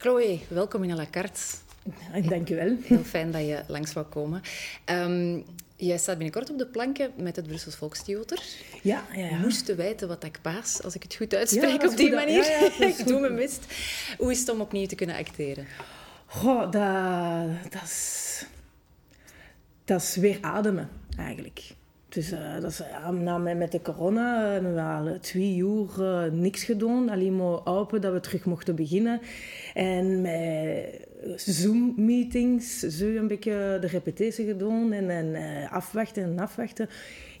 Chloe, welkom in à la carte. Dank je wel. Heel fijn dat je langs wou komen. Um, jij staat binnenkort op de planken met het Brussels Volkstheater. Ja, ja, ja. Moesten weten wat ik paas, als ik het goed uitspreek op die manier. Ja, ja, ik doe mijn best. Hoe is het om opnieuw te kunnen acteren? Goh, dat, dat, is, dat is weer ademen, eigenlijk. Dus uh, dat is, ja, na, met de corona hebben we al twee uur uh, niks gedaan. Alleen maar open dat we terug mochten beginnen. En met Zoom-meetings, zo een beetje de repetitie gedaan. En, en uh, afwachten en afwachten.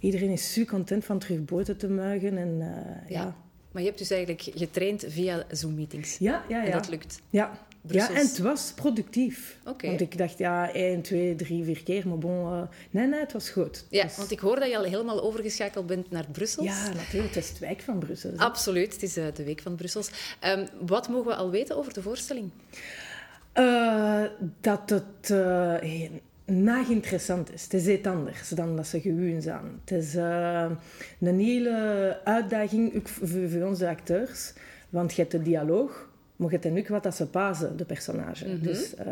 Iedereen is super content van terug buiten te muigen. En, ja. ja. Maar je hebt dus eigenlijk getraind via Zoom-meetings. Ja, ja, ja. En dat lukt. Ja, ja, en het was productief. Okay. Want ik dacht, ja, één, twee, drie, vier keer, maar bon... Uh, nee, nee, het was goed. Ja, want ik hoor dat je al helemaal overgeschakeld bent naar Brussel. Ja, natuurlijk. Het is de wijk van Brussel. Absoluut, het is uh, de week van Brussel. Um, wat mogen we al weten over de voorstelling? Uh, dat het naag interessant is. Het is iets anders dan dat ze gewoon zijn. Het is een hele uitdaging, ook voor, voor onze acteurs. Want je hebt de dialoog je hebt ook wat dat ze pasen, de personage. Mm -hmm. Dus uh,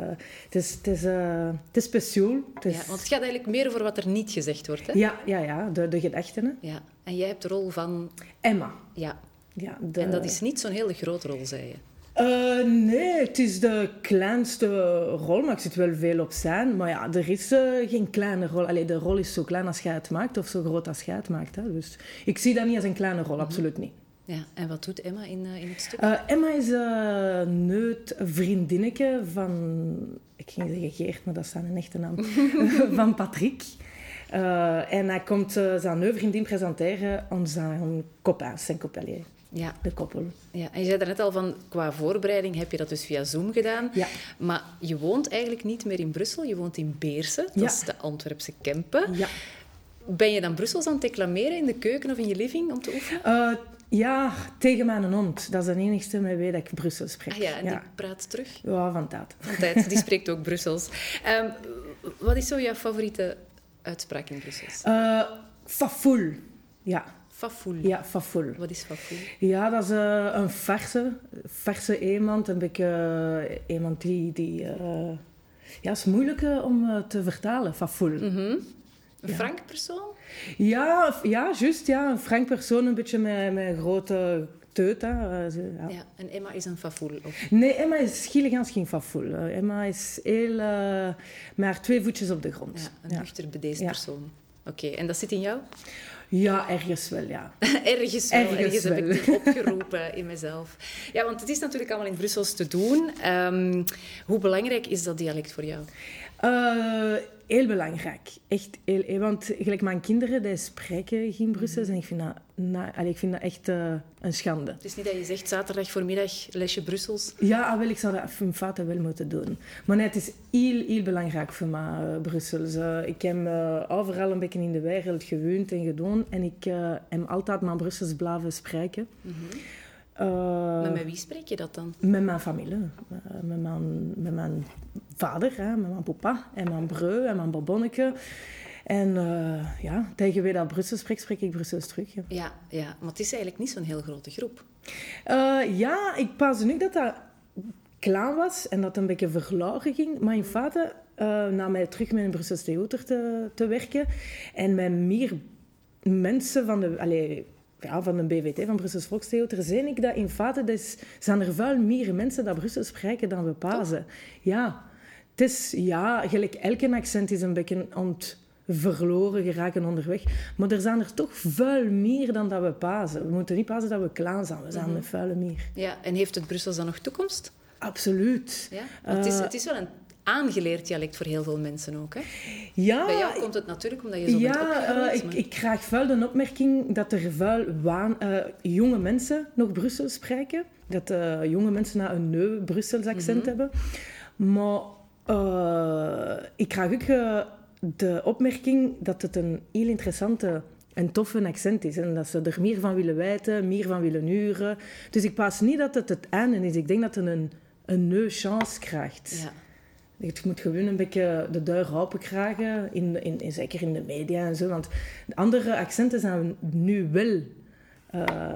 het, is, het, is, uh, het is speciaal. Het is... Ja, want het gaat eigenlijk meer over wat er niet gezegd wordt. Hè? Ja, ja, ja de, de gedachten. Ja. En jij hebt de rol van... Emma. Ja. ja de... En dat is niet zo'n hele grote rol, zei je. Uh, nee, het is de kleinste rol, maar ik zit wel veel op zijn. Maar ja, er is uh, geen kleine rol. Allee, de rol is zo klein als jij het maakt, of zo groot als jij het maakt. Hè. Dus ik zie dat niet als een kleine rol, mm -hmm. absoluut niet. Ja, en wat doet Emma in, uh, in het stuk? Uh, Emma is een neut vriendinnetje van... Ik ging zeggen Geert, maar dat is zijn echte naam. van Patrick. Uh, en hij komt zijn nieuwe vriendin presenteren aan zijn copain, zijn coppelier. Ja. De koppel. Ja, en je zei net al van, qua voorbereiding heb je dat dus via Zoom gedaan. Ja. Maar je woont eigenlijk niet meer in Brussel, je woont in Beersen. Dat ja. is de Antwerpse Kempen. Ja. Ben je dan Brussels aan het declameren in de keuken of in je living om te oefenen? Ja, tegen mijn hond. Dat is de enigste met wie dat ik Brussels spreek. Ah ja, en die praat terug? Ja, van tijd. Van tijd, die spreekt ook Brussels. Um, wat is zo jouw favoriete uitspraak in Brussels? Uh, fafoul, ja. Fafoul? Ja, fafoul. Wat is fafoul? Ja, dat is uh, een verse, verse iemand. Een beetje iemand die... die ja, is moeilijk om te vertalen, fafoul. Mm -hmm. Een frank persoon? Ja, ja, juist. Ja. Een frank persoon, een beetje met, met grote teut. Hè. Ja. ja. en Emma is een fafoel? Of? Nee, Emma is schiligans geen fafoel. Emma is heel... Uh, maar twee voetjes op de grond. Ja, een nuchter bedeesd persoon. Oké, okay. en dat zit in jou? Ja, ergens wel, ja. ergens wel. Ergens, ergens wel. heb ik opgeroepen in mezelf. Ja, want het is natuurlijk allemaal in Brussels te doen. Um, hoe belangrijk is dat dialect voor jou? Uh, heel belangrijk. Echt heel, want gelijk mijn kinderen, die spreken geen Brussels. Mm -hmm. En ik vind dat, na, allee, ik vind dat echt uh, een schande. Het is niet dat je zegt zaterdag voormiddag lesje Brussels? Ja, wel, ik zou dat mijn vader wel moeten doen. Maar nee, het is heel, heel belangrijk voor mij, uh, Brussels. Uh, ik heb overal een beetje in de wereld gewoond en gedaan. En ik heb altijd mijn Brussels blijven spreken. Mm -hmm. Uh, maar met wie spreek je dat dan? Met mijn familie. Uh, met, mijn, met mijn vader, hè, met mijn papa en mijn breu en mijn babonneke. En uh, ja, tegen wie dat Brussel spreekt, spreek ik Brussels terug. Ja, ja, ja maar het is eigenlijk niet zo'n heel grote groep. ja, ik pas nu dat dat klein was en dat het een beetje verloren ging. Maar in feite nam mij terug met een Brussels theater te, te werken. En met meer mensen van de... Allez, ja, van de BVT, van Brussels Volkstheater, zie ik dat in feite dus, zijn er veel meer mensen dat Brussel spreken dan we pazen. Ja, het is, ja, gelijk elke accent is een beetje ont verloren geraken onderweg. Maar er zijn er toch veel meer dan dat we pazen. We moeten niet pazen dat we klaar zijn. We zijn mm -hmm. met vuile meer. Ja, en heeft het Brussels dan nog toekomst? Absoluut. Ja? Het, is, het is wel een aangeleerd dialect voor heel veel mensen ook. Hè? Ja, Bij jou komt het natuurlijk omdat je zo ja, bent opgegroeid. Uh, ik, ik krijg vuil de opmerking dat er vuil waan, uh, jonge mensen nog Brussel spreken. Dat uh, jonge mensen nou een neu Brussels accent mm -hmm. hebben. Maar ik krijg ook de opmerking dat het een heel interessante en toffe accent is. En dat ze er meer van willen weten, meer van willen huren. Dus ik pas niet dat het het einde is. Ik denk dat het een, een nieuwe chance krijgt. Ja. Je moet gewoon een beetje de deur open krijgen, in, in, in, zeker in de media en zo. Want de andere accenten zijn nu wel uh,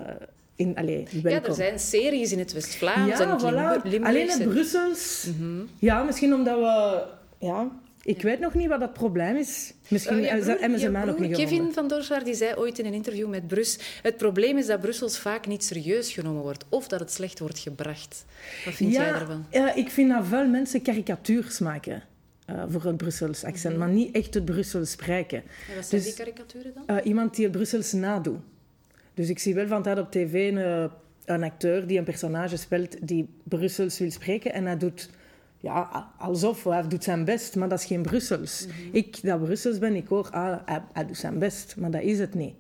in, allee, Ja, er zijn series in het West-Vlaams en Ja, het voilà. Alleen het en- Brussels. Mhm. Ja, misschien omdat we... Ja, ik weet nog niet wat dat probleem is. Misschien Eh, hebben ze- broer- mij nog niet Kevin gevonden. van Dorswaard die zei ooit in een interview met Brus... Het probleem is dat Brussels vaak niet serieus genomen wordt. Of dat het slecht wordt gebracht. Wat vind jij daarvan? Ja, ik vind dat veel mensen karikatuurs maken eh, voor het Brussels accent, maar niet echt het Brussels spreken. En wat zijn Dus- die karikaturen dan? Eh, iemand die het Brussels nadoet. Dus ik zie wel van tijd op tv een, eh, een acteur die een personage speelt die Brussels wil spreken en hij doet ja, alsof hij doet zijn best, maar dat is geen Brussels. Mhm. Ik, dat Brussels ben, ik hoor, ah, hij, hij doet zijn best, maar dat is het niet.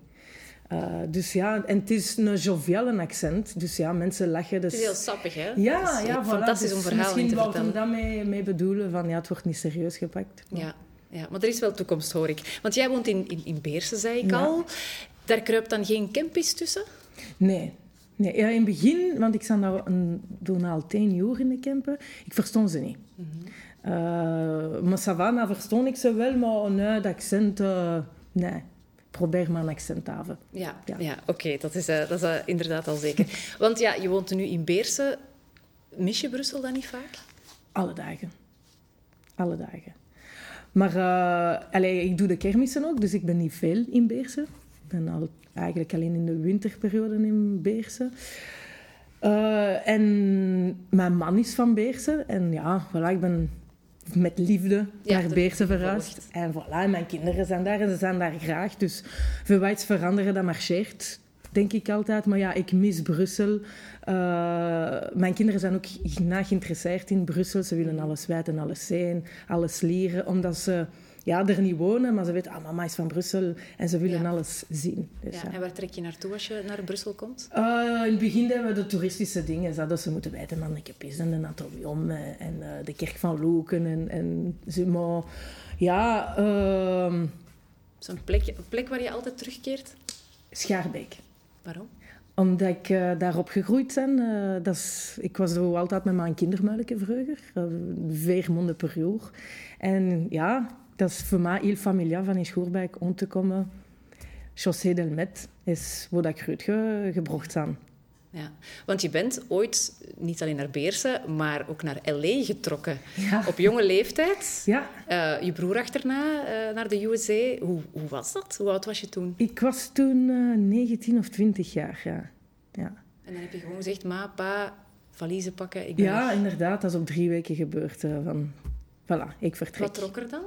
Eh, dus ja, en het is een joviale accent, dus ja, mensen lachen. Dus... Het is heel sappig, hè? Ja, ja, voilà. fantastisch om Dus verhalen in Misschien wou hem vertellen. daarmee mee bedoelen van ja, het wordt niet serieus gepakt. Ja, ja, maar er is wel toekomst, hoor ik. Want jij woont in, in, in Beersen, zei ik Ja. al. Daar kruipt dan geen campus tussen? Nee. Nee. Ja, in het begin, want ik zat nou een, toen al tien jaar in de campen, ik verstond ze niet. Maar Savannah verstond ik ze wel, maar nee, dat accent, eh, nee. Probeer maar een accent te hebben. Ja, ja. Ja. oké, dat is, eh, dat is inderdaad al zeker. Want ja, je woont nu in Beersen. Mis je Brussel dan niet vaak? Alle dagen. Alle dagen. Maar uh, allee, ik doe de kermissen ook, dus ik ben niet veel in Beersen. Ik ben al, eigenlijk alleen in de winterperiode in Beersen. Uh, en mijn man is van Beersen. En ja, voilà, ik ben met liefde naar Beersen verhuisd. En voilà, mijn kinderen zijn daar en ze zijn daar graag. Dus iets veranderen, dat marcheert, denk ik altijd. Maar ja, ik mis Brussel. Uh, mijn kinderen zijn ook na geïnteresseerd in Brussel. Ze willen alles weten, alles zien, alles leren. Omdat ze ja, er niet wonen, maar ze weten, ah, mama is van Brussel. En ze willen Ja. alles zien. Dus, Ja, en waar trek je naartoe als je naar Brussel komt? Uh, in het begin deden we de toeristische dingen. Dat ze moeten weten, man, ik heb eens in de Atomium en uh, de kerk van Loken en, en. Maar ja, uh, Zo'n plek, een plek waar je altijd terugkeert? Schaarbeek. Waarom? Omdat ik uh, daarop gegroeid ben. Uh, dat is, ik was zo altijd met mijn kindermuiletje vroeger. Uh, vier maanden per jaar. En ja, dat is voor mij heel familiaal van in Schoerbijk om te komen. Chaussée del Met is waar ik groot ge, gebracht ben. Ja, want je bent ooit niet alleen naar Beersen, maar ook naar L.A. getrokken. Ja. Op jonge leeftijd. Ja. Uh, je broer achterna uh, naar de USA. Hoe, hoe was dat? Hoe oud was je toen? Ik was toen uh, 19 of 20 jaar, ja. ja. En dan heb je gewoon gezegd, ma, pa, valiezen pakken, ik ben Ja, inderdaad. Dat is op drie weken gebeurd. Van, voilà, ik vertrek. Wat trok er dan?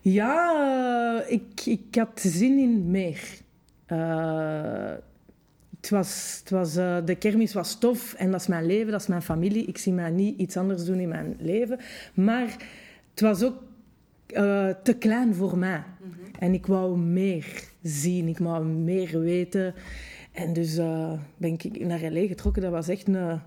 Ja, ik, ik had zin in meer. Uh, het was, het was, uh, de kermis was tof en dat is mijn leven, dat is mijn familie. Ik zie mij niet iets anders doen in mijn leven. Maar het was ook uh, te klein voor mij. Mm -hmm. En ik wou meer zien, ik wou meer weten. En dus ben ik naar L.A. getrokken. Dat was echt een...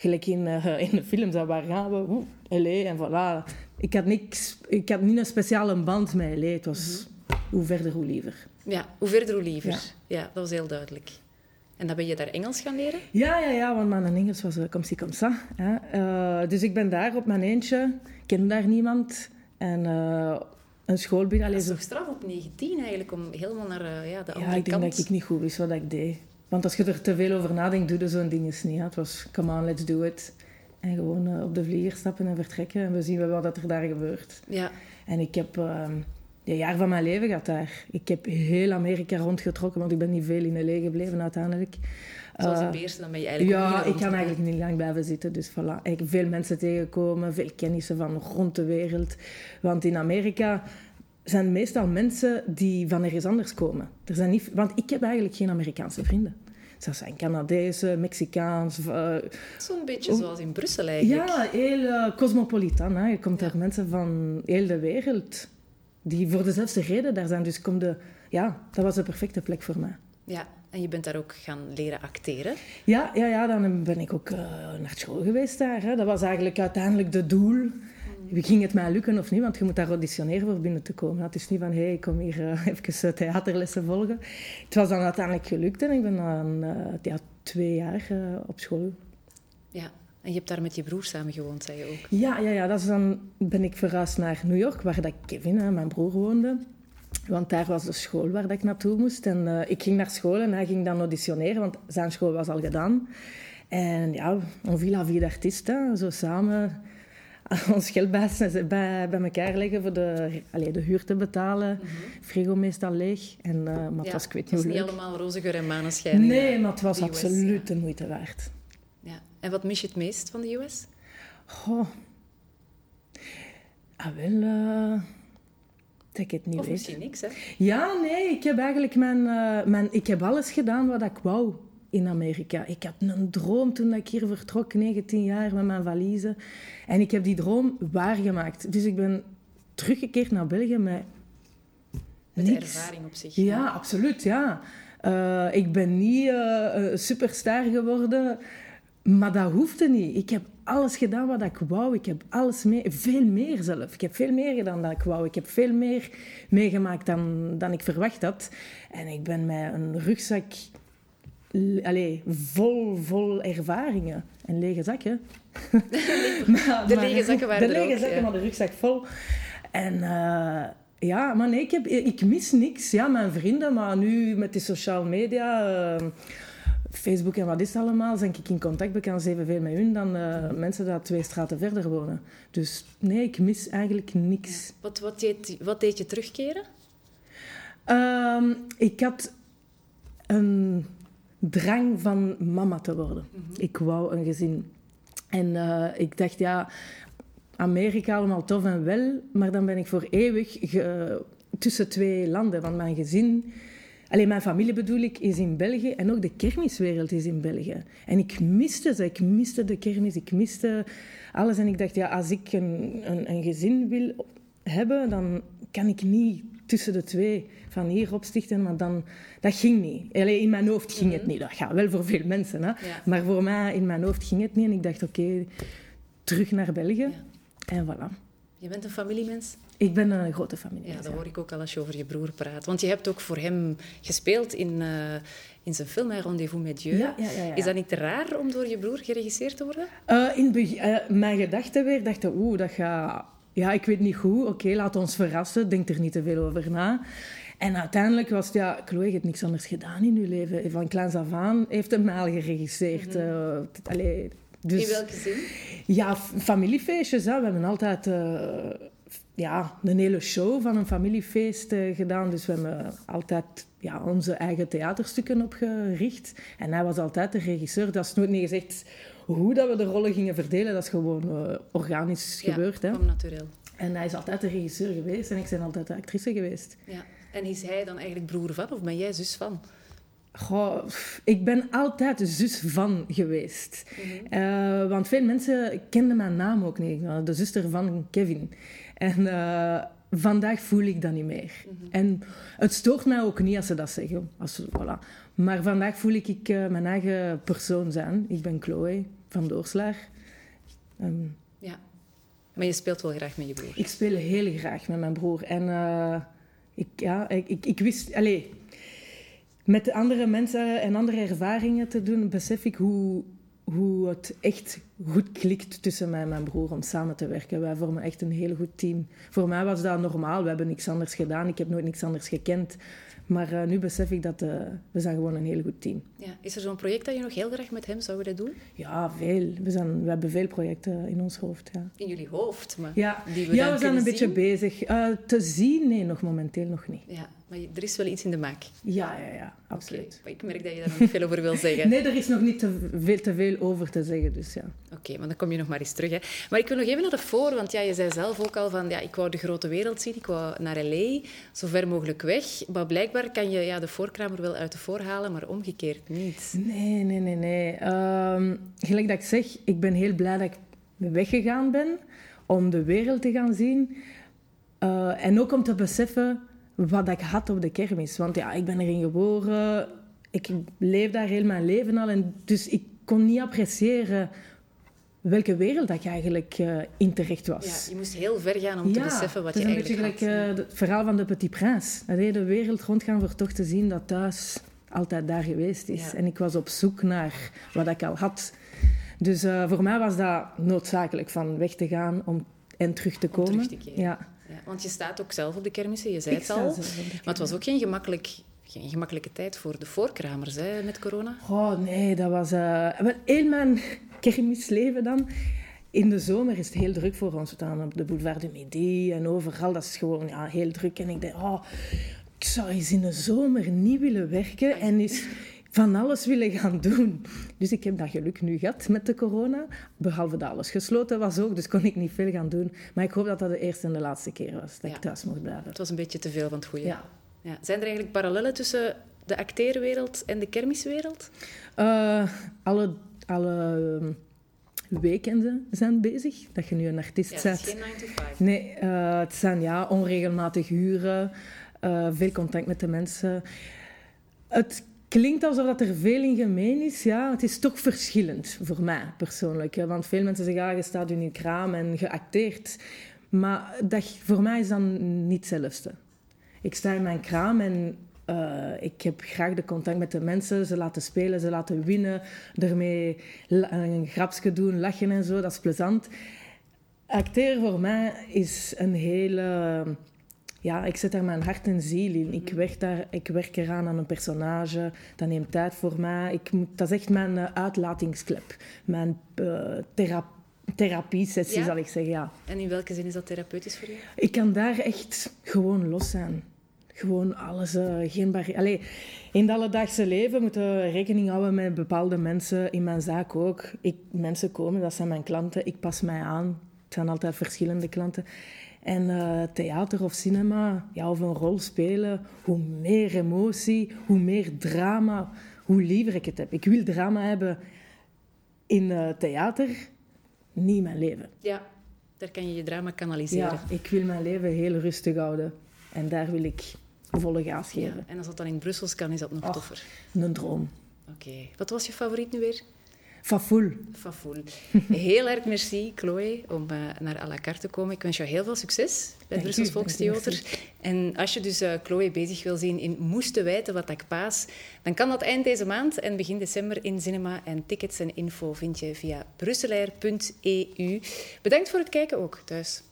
Gelijk in, uh, in de films, waar gaan we? Oeh, L.A. en voilà. Ik had, niks, ik had niet een speciale band met L.A. Het was mm -hmm. hoe verder, hoe liever. Ja, hoe verder, hoe liever. Ja. ja, dat was heel duidelijk. En dan ben je daar Engels gaan leren? Ja, ja, ja, want mijn Engels was uh, comme si comme ça. Hè. Uh, dus ik ben daar op mijn eentje, ken daar niemand. En uh, een school binnen. Dat is toch straf op 19 eigenlijk, om helemaal naar uh, ja, de andere Ja, ik denk kant... dat ik niet goed wist wat ik deed. Want als je er te veel over nadenkt, doe je zo'n ding eens niet. Hè. Het was, come on, let's do it. En gewoon uh, op de vlieger stappen en vertrekken. En we zien wel wat er daar gebeurt. Ja. En ik heb... Uh, een jaar van mijn leven gaat daar. Ik heb heel Amerika rondgetrokken, want ik ben niet veel in L.A. gebleven uiteindelijk. Zoals in Beersen, dan ben je eigenlijk Ja, ik kan eigenlijk niet lang blijven zitten. Dus voilà. Ik veel mensen tegenkomen, veel kennissen van rond de wereld. Want in Amerika zijn meestal mensen die van ergens anders komen. Er zijn niet, want ik heb eigenlijk geen Amerikaanse vrienden. Dat zijn Canadezen, Mexicaans. Uh, Zo'n beetje zoals in Brussel eigenlijk. Ja, heel uh, cosmopolitan. Hè. Je komt ja. daar mensen van heel de wereld die voor dezelfde reden daar zijn. Dus kom de, ja, dat was de perfecte plek voor mij. Ja, en je bent daar ook gaan leren acteren? Ja, ja, ja dan ben ik ook uh, naar school geweest daar. Hè. Dat was eigenlijk uiteindelijk de doel. Ging het mij lukken of niet? Want je moet daar auditioneren voor binnen te komen. Het is niet van, hé, hey, ik kom hier uh, even theaterlessen volgen. Het was dan uiteindelijk gelukt en ik ben dan uh, ja, twee jaar op school. Ja, en je hebt daar met je broer samen gewoond, zei je ook? Ja, ja, ja. Dat is dan ben ik verhuisd naar New York, waar dat Kevin, hè, mijn broer, woonde. Want daar was de school waar dat ik naartoe moest. En uh, ik ging naar school en hij ging dan auditioneren, want zijn school was al gedaan. En ja, on vit la vie d'artieste, zo samen ons geld bij, bij, bij elkaar leggen voor de, de huur te betalen. Mm Frigo meestal leeg. En, uh, maar het was, ik weet niet, het niet allemaal roze geur en maneschijn. Nee, maar het was absoluut de moeite waard. Ja. En wat mis je het meest van de US? Goh. Ah, wel... Uh, dat ik het niet of weet. niks, hè? Ja, nee. Ik heb eigenlijk mijn, uh, mijn... Ik heb alles gedaan wat ik wou in Amerika. Ik had een droom toen ik hier vertrok, 19 jaar, met mijn valiezen. En ik heb die droom waargemaakt. Dus ik ben teruggekeerd naar België met Met niks. ervaring op zich. Ja, absoluut, ja. Uh, ik ben niet uh, superster geworden, maar dat hoefde niet. Ik heb alles gedaan wat ik wou. Ik heb alles mee, veel meer zelf. Ik heb veel meer gedaan dan ik wou. Ik heb veel meer meegemaakt dan, dan ik verwacht had. En ik ben met een rugzak Allee, vol, vol ervaringen. En lege zakken. maar, de lege zakken waren De lege ook, zakken, ja. maar de rugzak vol. En uh, ja, maar nee, ik, heb, ik mis niks. Ja, mijn vrienden, maar nu met die social media... Uh, Facebook en wat is het allemaal, ben ik in contact bekend evenveel met hun dan uh, mensen die twee straten verder wonen. Dus nee, ik mis eigenlijk niks. Ja. Wat, wat, deed, wat deed je terugkeren? Um, ik had een drang van mama te worden. Mm -hmm. Ik wou een gezin. En uh, ik dacht, ja, Amerika allemaal tof en wel, maar dan ben ik voor eeuwig ge, tussen twee landen. Want mijn gezin, alleen mijn familie bedoel ik, is in België en ook de kermiswereld is in België. En ik miste ze, ik miste de kermis, ik miste alles. En ik dacht, ja, als ik een, een, een gezin wil hebben, dan kan ik niet tussen de twee van hier opstichten, maar dan, dat ging niet. Allee, in mijn hoofd ging het niet. Dat gaat wel voor veel mensen, hè? Ja. maar voor mij, in mijn hoofd ging het niet. En ik dacht, oké, okay, terug naar België. Ja. En voilà. Je bent een familiemens? Ik ben een grote familie. Ja, dat hoor ik ook al als je over je broer praat. Want je hebt ook voor hem gespeeld in, uh, in zijn film Rendezvous met Dieu. Ja, ja, ja, Is dat niet te raar om door je broer geregisseerd te worden? Uh, in uh, mijn gedachten weer dachten, oeh, dat gaat... Ja, ik weet niet hoe. Oké, okay, laat ons verrassen. Denk er niet te veel over na. En uiteindelijk was het, ja, Chloe heeft niks anders gedaan in uw leven. Van kleins af aan heeft hem al geregisseerd. Mm -hmm. allee, dus, in welke zin? Ja, familiefeestjes. Hè. We hebben altijd uh, ja, een hele show van een familiefeest uh, gedaan. Dus we hebben altijd ja, onze eigen theaterstukken opgericht. En hij was altijd de regisseur. Dat is nooit niet gezegd hoe dat we de rollen gingen verdelen. Dat is gewoon uh, organisch ja, gebeurd. Hè. natuurlijk. En hij is altijd de regisseur geweest en ik ben altijd de actrice geweest. Ja. En is hij dan eigenlijk broer van of ben jij zus van? Goh, ik ben altijd de zus van geweest. Mm -hmm. uh, want veel mensen kenden mijn naam ook niet. De zuster van Kevin. En uh, vandaag voel ik dat niet meer. Mm -hmm. En het stoort mij ook niet als ze dat zeggen. Als, voilà. Maar vandaag voel ik ik uh, mijn eigen persoon zijn. Ik ben Chloe van Doorslaar. Um, ja. Maar je speelt wel graag met je broer? Ik speel heel graag met mijn broer. En ik, ja, ik, ik, ik wist... Allez, met andere mensen en andere ervaringen te doen, besef ik hoe, hoe het echt goed klikt tussen mij en mijn broer om samen te werken. Wij vormen echt een heel goed team. Voor mij was dat normaal. We hebben niks anders gedaan. Ik heb nooit niks anders gekend. Maar uh, nu besef ik dat uh, we zijn gewoon een heel goed team. Ja. Is er zo'n project dat je nog heel graag met hem zou willen doen? Ja, veel. We, zijn, we hebben veel projecten in ons hoofd. Ja. In jullie hoofd? Maar ja, die we, ja, we zijn een zien? beetje bezig. Uh, te zien? Nee, nog momenteel nog niet. Ja, maar er is wel iets in de maak. Ja, ja, ja absoluut. Okay. Ik merk dat je daar nog niet veel over wil zeggen. nee, er is nog niet te veel, te veel over te zeggen. Dus ja. Oké, okay, maar dan kom je nog maar eens terug. Hè. Maar ik wil nog even naar de voor, want ja, je zei zelf ook al van ja, ik wou de grote wereld zien. Ik wou naar L.A., zo ver mogelijk weg. Maar blijkbaar kan je ja, de voorkramer wel uit de voor halen, maar omgekeerd niet. Nee, nee, nee, nee. Um, gelijk dat ik zeg, ik ben heel blij dat ik weggegaan ben om de wereld te gaan zien. Uh, en ook om te beseffen wat ik had op de kermis. Want ja, ik ben erin geboren. Ik leef daar heel mijn leven al. En dus ik kon niet appreciëren welke wereld dat je eigenlijk uh, in terecht was. Ja, je moest heel ver gaan om ja, te beseffen wat je eigenlijk had. Het is een beetje gelijk uh, het verhaal van de Petit Prince. Dat de wereld rondgaan voor toch te zien dat thuis altijd daar geweest is. Ja. En ik was op zoek naar wat ik al had. Dus uh, voor mij was dat noodzakelijk van weg te gaan om, en terug te komen. Terug te. Ja. Ja. Want je staat ook zelf op de kermissen, je zei het al. Maar het was ook geen, gemakkelijk, geen gemakkelijke tijd voor de voorkramers hè, met corona. Oh nee, dat was... Uh, heel mijn kermisleven dan... In de zomer is het heel druk voor ons. We staan op de boulevard de Midi en overal. Dat is gewoon ja, heel druk. En ik denk, oh, ik zou eens in de zomer niet willen werken en eens van alles willen gaan doen. Dus ik heb dat geluk nu gehad met de corona. Behalve dat alles gesloten was ook, dus kon ik niet veel gaan doen. Maar ik hoop dat dat de eerste en de laatste keer was dat ik thuis mocht blijven. Het was een beetje te veel van het goede. Ja. ja. Zijn er eigenlijk parallellen tussen de acteerwereld en de kermiswereld? Uh, alle... alle weekenden zijn bezig. Dat je nu een artiest ja, bent. Het is geen 9 to 5. Nee, uh, het zijn ja, onregelmatig huren, uh, veel contact met de mensen. Het klinkt alsof dat er veel in gemeen is. Ja, het is toch verschillend voor mij persoonlijk. Want veel mensen zeggen, ja, je staat in je kraam en je acteert. Maar dat, voor mij is dan niet hetzelfde. Ik sta in mijn kraam en uh, ik heb graag de contact met de mensen. Ze laten spelen, ze laten winnen. Ermee een grapje doen, lachen en zo. Dat is plezant. Acteren voor mij is een hele... Ja, ik zet daar mijn hart en ziel in. Ik werk, daar, ik werk eraan aan een personage. Dat neemt tijd voor mij. Ik moet, dat is echt mijn uh, uitlatingsklep. Mijn uh, therapie therapie-sessie, Ja? zal ik zeggen. Ja. En in welke zin is dat therapeutisch voor je? Ik kan daar echt gewoon los zijn. Gewoon alles, eh, geen barrière. In het alledaagse leven moeten we rekening houden met bepaalde mensen. In mijn zaak ook. Ik, mensen komen, dat zijn mijn klanten. Ik pas mij aan. Het zijn altijd verschillende klanten. En eh, theater of cinema, ja, of een rol spelen, hoe meer emotie, hoe meer drama, hoe liever ik het heb. Ik wil drama hebben in eh, theater, niet in mijn leven. Ja, daar kan je je drama kanaliseren. Ja, ik wil mijn leven heel rustig houden. En daar wil ik volle gas geven. Ja, en als dat dan in Brussels kan, is dat nog toffer. Een droom. Oké. Wat was je favoriet nu weer? Fafoul. Fafoul. Heel erg merci, Chloe, om uh, naar à la carte te komen. Ik wens jou heel veel succes bij het Brussels Volkstheater. En als je dus uh, Chloe bezig wil zien in Moesten wijten wat ik paas, dan kan dat eind deze maand en begin december in cinema. En tickets en info vind je via brusselair.eu. Bedankt voor het kijken ook thuis.